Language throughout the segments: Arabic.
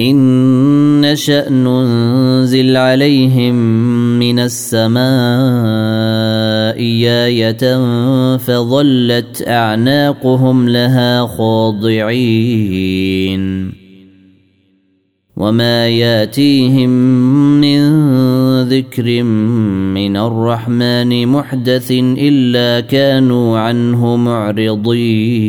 إن نشأ ننزل عليهم من السماء آية فظلت أعناقهم لها خاضعين وما ياتيهم من ذكر من الرحمن محدث إلا كانوا عنه معرضين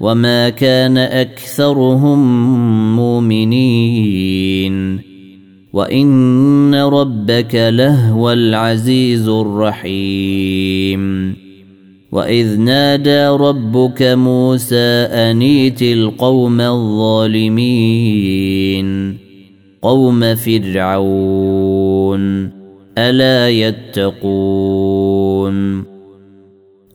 وما كان اكثرهم مؤمنين وان ربك لهو العزيز الرحيم واذ نادى ربك موسى انيت القوم الظالمين قوم فرعون الا يتقون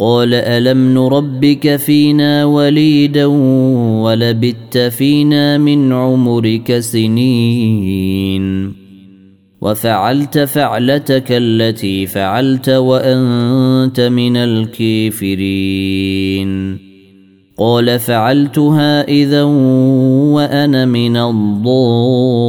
قال ألم نربك فينا وليدا ولبت فينا من عمرك سنين وفعلت فعلتك التي فعلت وأنت من الكافرين قال فعلتها إذا وأنا من الضالين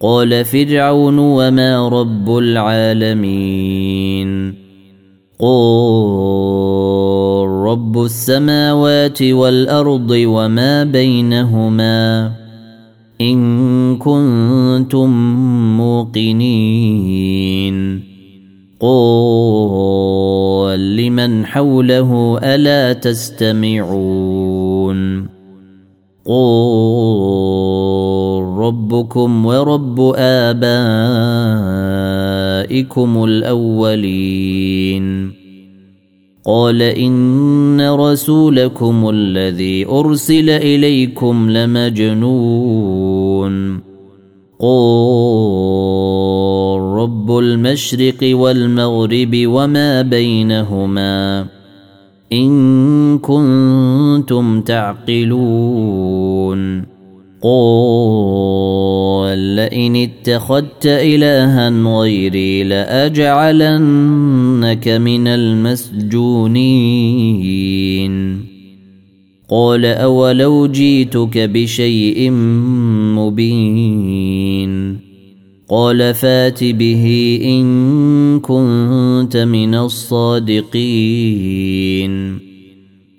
قال فرعون وما رب العالمين. قل رب السماوات والأرض وما بينهما. إن كنتم موقنين. قل لمن حوله ألا تستمعون. قل ربكم ورب آبائكم الأولين. قال إن رسولكم الذي أرسل إليكم لمجنون. قل رب المشرق والمغرب وما بينهما إن كنتم تعقلون. قال لئن اتخذت إلها غيري لأجعلنك من المسجونين. قال أولو جيتك بشيء مبين. قال فات به إن كنت من الصادقين.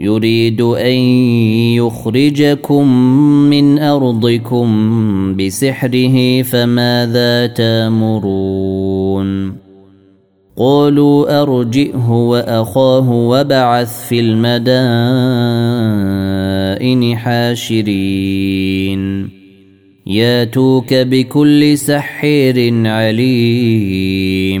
يريد أن يخرجكم من أرضكم بسحره فماذا تأمرون؟ قالوا أرجئه وأخاه وبعث في المدائن حاشرين. ياتوك بكل سحير عليم.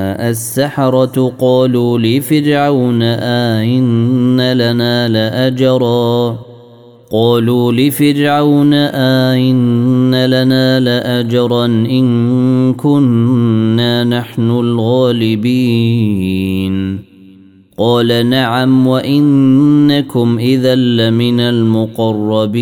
السحرة قالوا لفرعون آئن لنا لأجرا؟ قالوا لفرعون آئن لنا لأجرا إن كنا نحن الغالبين. قال نعم وإنكم إذا لمن المقربين.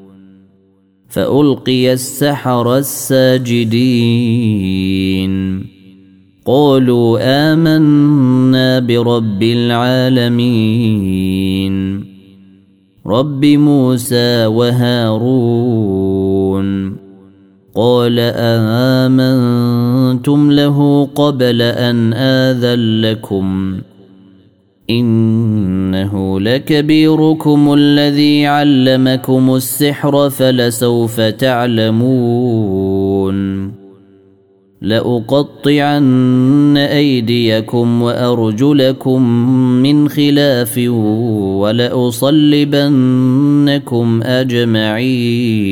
فألقي السحر الساجدين. قالوا آمنا برب العالمين. رب موسى وهارون. قال آمنتم له قبل أن آذن لكم. إنه لكبيركم الذي علمكم السحر فلسوف تعلمون. لأقطعن أيديكم وأرجلكم من خلاف ولأصلبنكم أجمعين.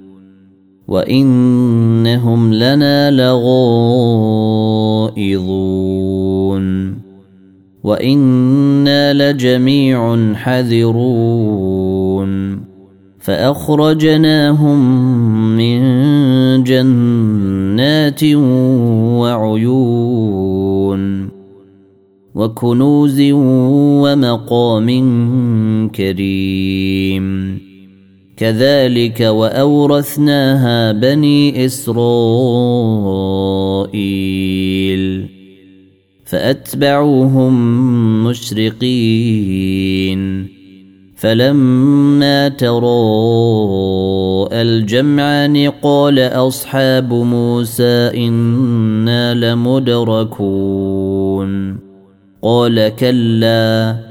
وإنهم لنا لغائظون. وإنا لجميع حذرون. فأخرجناهم من جنات وعيون وكنوز ومقام كريم. كذلك وأورثناها بني إسرائيل. فأتبعوهم مشرقين. فلما تراءى الجمعان قال أصحاب موسى إنا لمدركون. قال كلا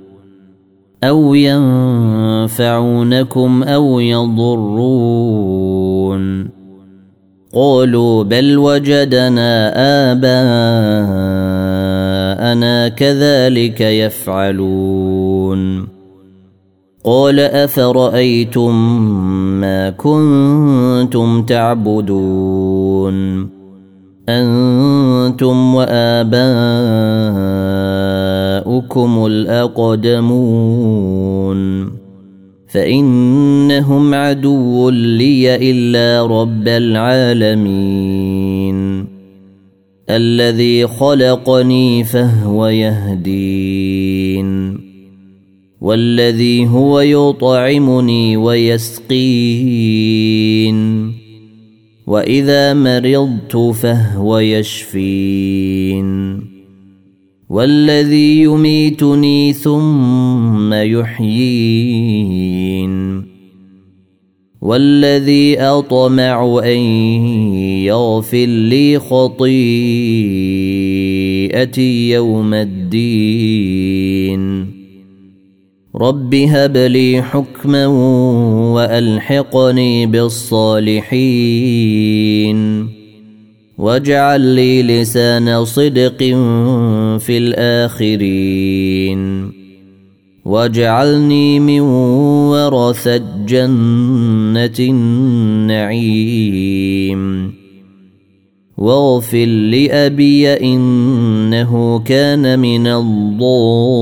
أو ينفعونكم أو يضرون قالوا بل وجدنا اباءنا كذلك يفعلون قال افرايتم ما كنتم تعبدون أنتم وآباؤكم الأقدمون. فإنهم عدو لي إلا رب العالمين. الذي خلقني فهو يهدين. والذي هو يطعمني ويسقين. واذا مرضت فهو يشفين والذي يميتني ثم يحيين والذي اطمع ان يغفر لي خطيئتي يوم الدين رب هب لي حكما والحقني بالصالحين واجعل لي لسان صدق في الاخرين واجعلني من ورثة جنة النعيم واغفر لأبي إنه كان من الضالين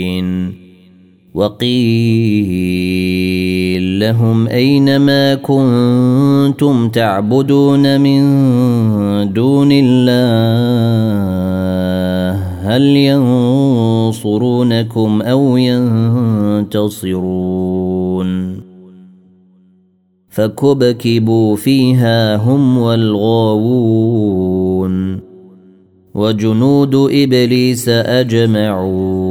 وقيل لهم اينما كنتم تعبدون من دون الله هل ينصرونكم أو ينتصرون فكبكبوا فيها هم والغاوون وجنود ابليس اجمعون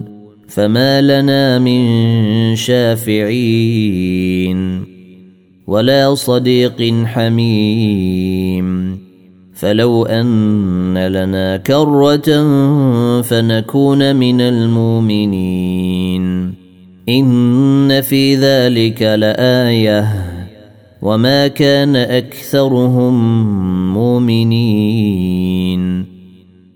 فما لنا من شافعين ولا صديق حميم فلو ان لنا كره فنكون من المؤمنين ان في ذلك لايه وما كان اكثرهم مؤمنين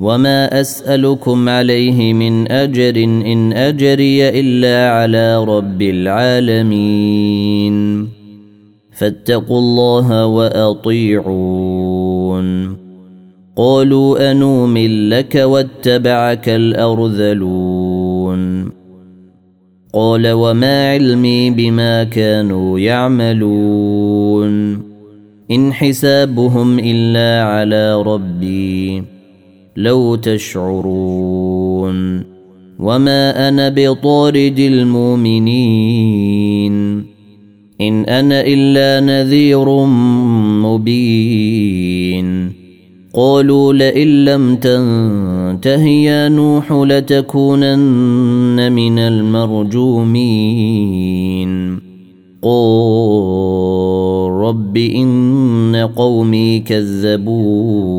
وما اسالكم عليه من اجر ان اجري الا على رب العالمين فاتقوا الله واطيعون قالوا انومن لك واتبعك الارذلون قال وما علمي بما كانوا يعملون ان حسابهم الا على ربي لو تشعرون وما أنا بطارد المؤمنين إن أنا إلا نذير مبين قالوا لئن لم تنته يا نوح لتكونن من المرجومين قل رب إن قومي كذبون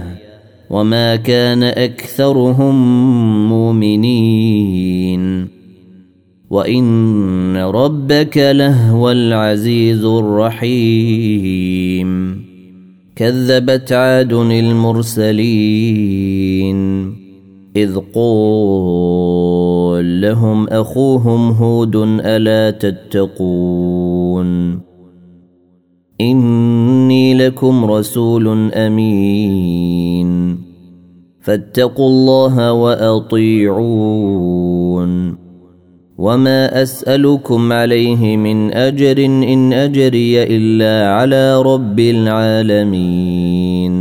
وما كان اكثرهم مؤمنين وان ربك لهو العزيز الرحيم كذبت عاد المرسلين اذ قول لهم اخوهم هود الا تتقون إني لكم رسول أمين. فاتقوا الله وأطيعون. وما أسألكم عليه من أجر إن أجري إلا على رب العالمين.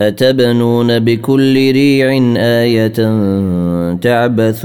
أتبنون بكل ريع آية تعبثون.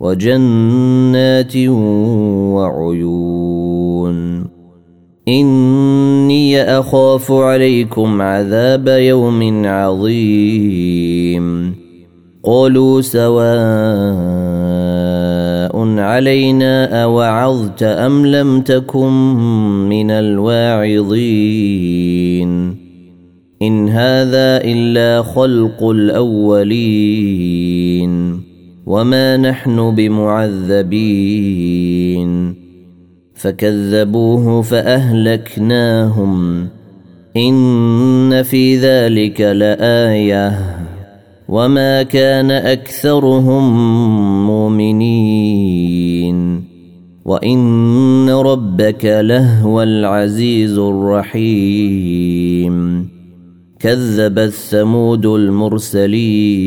وجنات وعيون. إني أخاف عليكم عذاب يوم عظيم. قالوا سواء علينا أوعظت أم لم تكن من الواعظين. إن هذا إلا خلق الأولين. وما نحن بمعذبين فكذبوه فاهلكناهم ان في ذلك لايه وما كان اكثرهم مؤمنين وان ربك لهو العزيز الرحيم كذبت ثمود المرسلين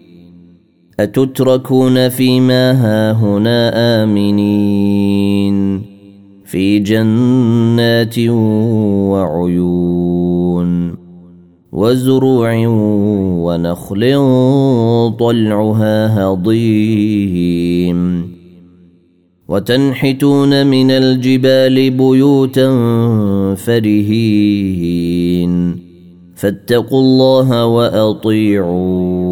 أتتركون فيما هاهنا آمنين في جنات وعيون وزروع ونخل طلعها هضيم وتنحتون من الجبال بيوتا فرهين فاتقوا الله وأطيعون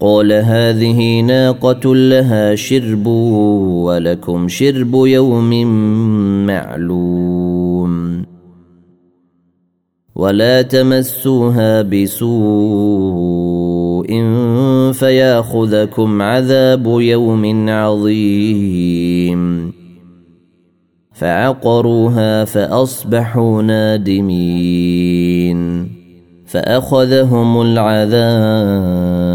قال هذه ناقه لها شرب ولكم شرب يوم معلوم ولا تمسوها بسوء فياخذكم عذاب يوم عظيم فعقروها فاصبحوا نادمين فاخذهم العذاب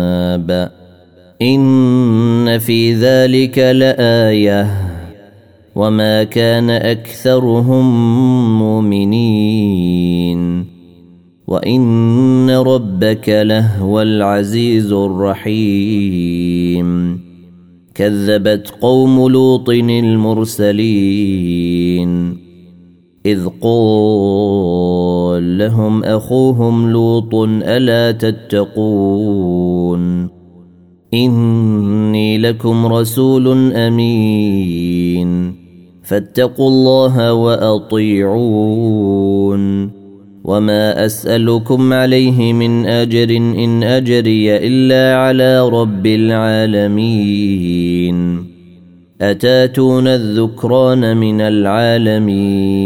إن في ذلك لآية. وما كان أكثرهم مؤمنين. وإن ربك لهو العزيز الرحيم. كذبت قوم لوط المرسلين. إذ قال لهم أخوهم لوط ألا تتقون إني لكم رسول أمين فاتقوا الله وأطيعون وما أسألكم عليه من أجر إن أجري إلا على رب العالمين أتاتون الذكران من العالمين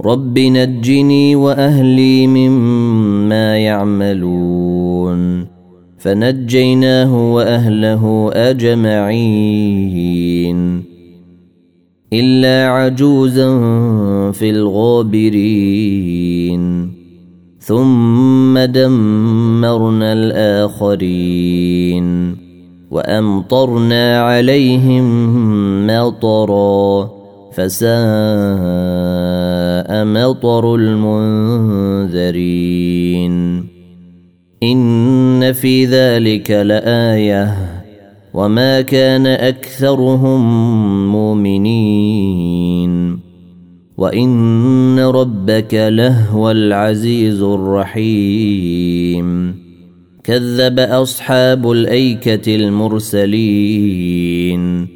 رب نجني واهلي مما يعملون فنجيناه واهله اجمعين الا عجوزا في الغابرين ثم دمرنا الاخرين وامطرنا عليهم مطرا فساء مطر المنذرين. إن في ذلك لآية. وما كان أكثرهم مؤمنين. وإن ربك لهو العزيز الرحيم. كذب أصحاب الأيكة المرسلين.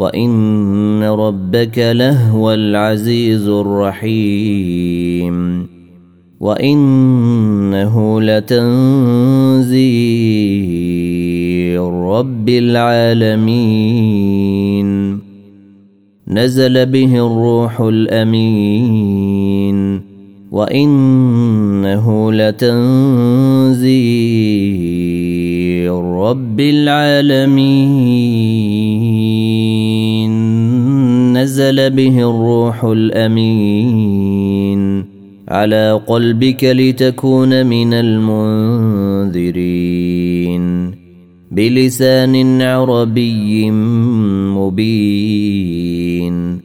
وإن ربك لهو العزيز الرحيم. وإنه لتنزيل رب العالمين. نزل به الروح الأمين. وإنه لتنزيل رب العالمين. نزل به الروح الأمين على قلبك لتكون من المنذرين بلسان عربي مبين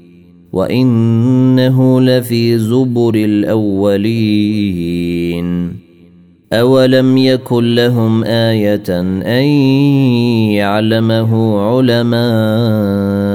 وإنه لفي زبر الأولين أولم يكن لهم آية أن يعلمه علماء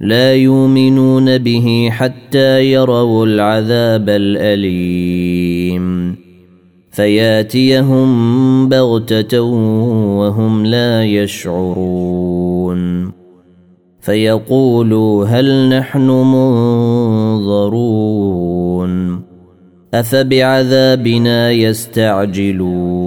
لا يؤمنون به حتى يروا العذاب الأليم. فياتيهم بغتة وهم لا يشعرون. فيقولوا هل نحن منظرون؟ أفبعذابنا يستعجلون؟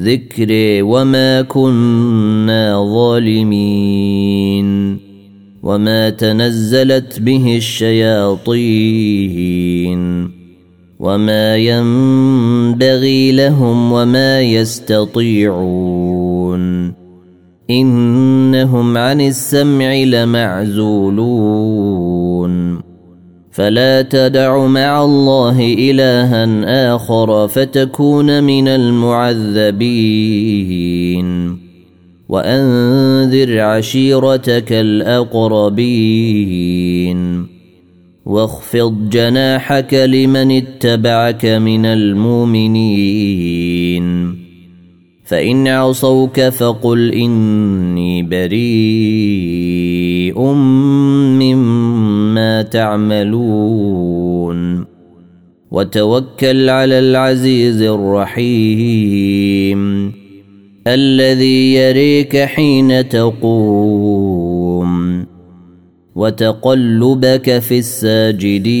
ذكري وما كنا ظالمين وما تنزلت به الشياطين وما ينبغي لهم وما يستطيعون إنهم عن السمع لمعزولون فلا تدع مع الله إلها آخر فتكون من المعذبين. وأنذر عشيرتك الأقربين. واخفض جناحك لمن اتبعك من المؤمنين. فإن عصوك فقل إني بريء مما تعملون. وتوكل على العزيز الرحيم الذي يريك حين تقوم. وتقلبك في الساجدين.